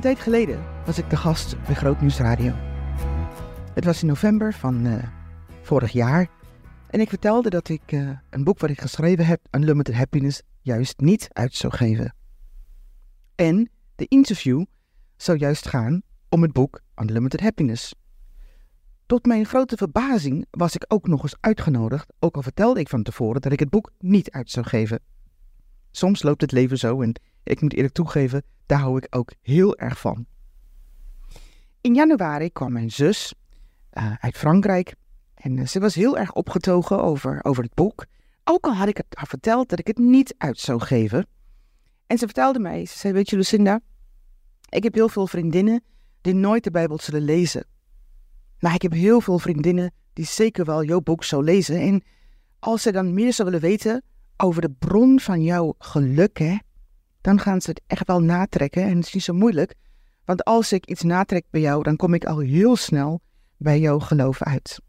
Een tijd geleden was ik de gast bij Grootnieuws Radio. Het was in november van uh, vorig jaar. En ik vertelde dat ik uh, een boek wat ik geschreven heb, Unlimited Happiness, juist niet uit zou geven. En de interview zou juist gaan om het boek Unlimited Happiness. Tot mijn grote verbazing was ik ook nog eens uitgenodigd, ook al vertelde ik van tevoren dat ik het boek niet uit zou geven. Soms loopt het leven zo en ik moet eerlijk toegeven, daar hou ik ook heel erg van. In januari kwam mijn zus uh, uit Frankrijk en uh, ze was heel erg opgetogen over, over het boek. Ook al had ik het haar verteld dat ik het niet uit zou geven. En ze vertelde mij, ze zei, weet je Lucinda, ik heb heel veel vriendinnen die nooit de Bijbel zullen lezen. Maar ik heb heel veel vriendinnen die zeker wel jouw boek zou lezen. En als ze dan meer zou willen weten over de bron van jouw geluk, hè, dan gaan ze het echt wel natrekken. En het is niet zo moeilijk, want als ik iets natrek bij jou, dan kom ik al heel snel bij jouw geloof uit.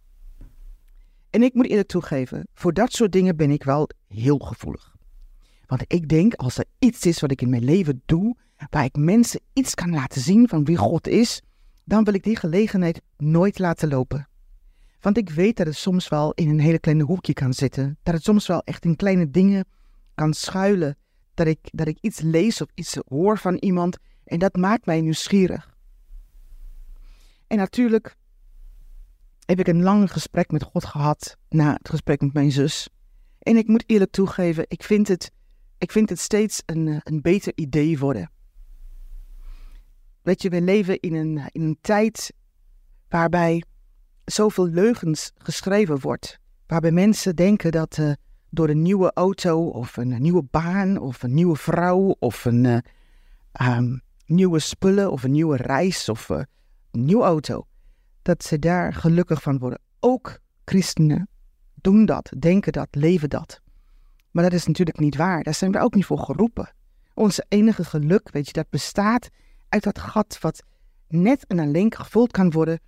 En ik moet eerlijk toegeven, voor dat soort dingen ben ik wel heel gevoelig. Want ik denk, als er iets is wat ik in mijn leven doe, waar ik mensen iets kan laten zien van wie God is, dan wil ik die gelegenheid nooit laten lopen. Want ik weet dat het soms wel in een hele kleine hoekje kan zitten. Dat het soms wel echt in kleine dingen kan schuilen. Dat ik, dat ik iets lees of iets hoor van iemand en dat maakt mij nieuwsgierig. En natuurlijk heb ik een lang gesprek met God gehad na het gesprek met mijn zus. En ik moet eerlijk toegeven, ik vind het, ik vind het steeds een, een beter idee worden. Weet je, we leven in een, in een tijd waarbij zoveel leugens geschreven wordt. Waarbij mensen denken dat uh, door een nieuwe auto of een nieuwe baan of een nieuwe vrouw of een uh, um, nieuwe spullen of een nieuwe reis of uh, een nieuwe auto, dat ze daar gelukkig van worden. Ook christenen doen dat, denken dat, leven dat. Maar dat is natuurlijk niet waar. Daar zijn we ook niet voor geroepen. Onze enige geluk, weet je, dat bestaat uit dat gat wat net en alleen gevuld kan worden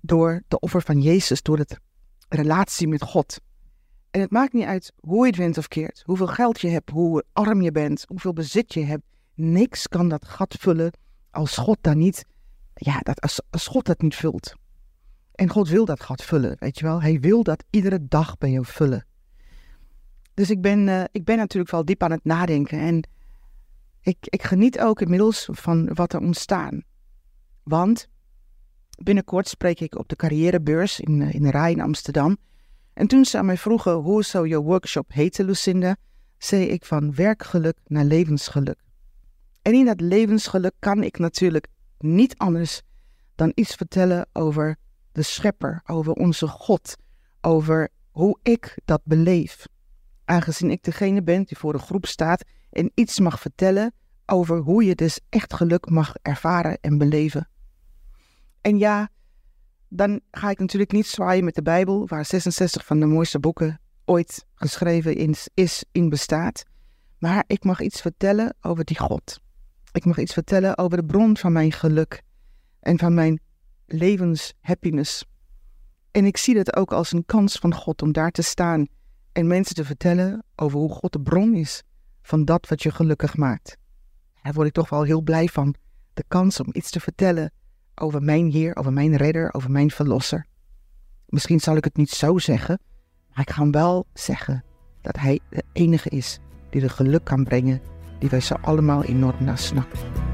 door de offer van Jezus, door de relatie met God. En het maakt niet uit hoe je het went of keert, hoeveel geld je hebt, hoe arm je bent, hoeveel bezit je hebt. Niks kan dat gat vullen als God daar niet, ja, dat, als, God dat niet vult. En God wil dat gat vullen, weet je wel. Hij wil dat iedere dag bij jou vullen. Dus ik ben, uh, ik ben natuurlijk wel diep aan het nadenken. En ik, ik geniet ook inmiddels van wat er ontstaan. Want binnenkort spreek ik op de carrièrebeurs in, eh, in de Rij in Amsterdam. En toen ze aan mij vroegen hoe zou je workshop heten, Lucinda, zei ik van werkgeluk naar levensgeluk. En in dat levensgeluk kan ik natuurlijk niet anders dan iets vertellen over de schepper, over onze God, over hoe ik dat beleef. Aangezien ik degene ben die voor de groep staat en iets mag vertellen over hoe je dus echt geluk mag ervaren en beleven. En ja, dan ga ik natuurlijk niet zwaaien met de Bijbel, waar 66 van de mooiste boeken ooit geschreven is, in bestaat. Maar ik mag iets vertellen over die God. Ik mag iets vertellen over de bron van mijn geluk en van mijn levenshappiness. En ik zie dat ook als een kans van God om daar te staan en mensen te vertellen over hoe God de bron is van dat wat je gelukkig maakt. Daar word ik toch wel heel blij van. De kans om iets te vertellen over mijn Heer, over mijn redder, over mijn verlosser. Misschien zal ik het niet zo zeggen, maar ik ga hem wel zeggen dat Hij de enige is die de geluk kan brengen die wij zo allemaal enorm naar snakken.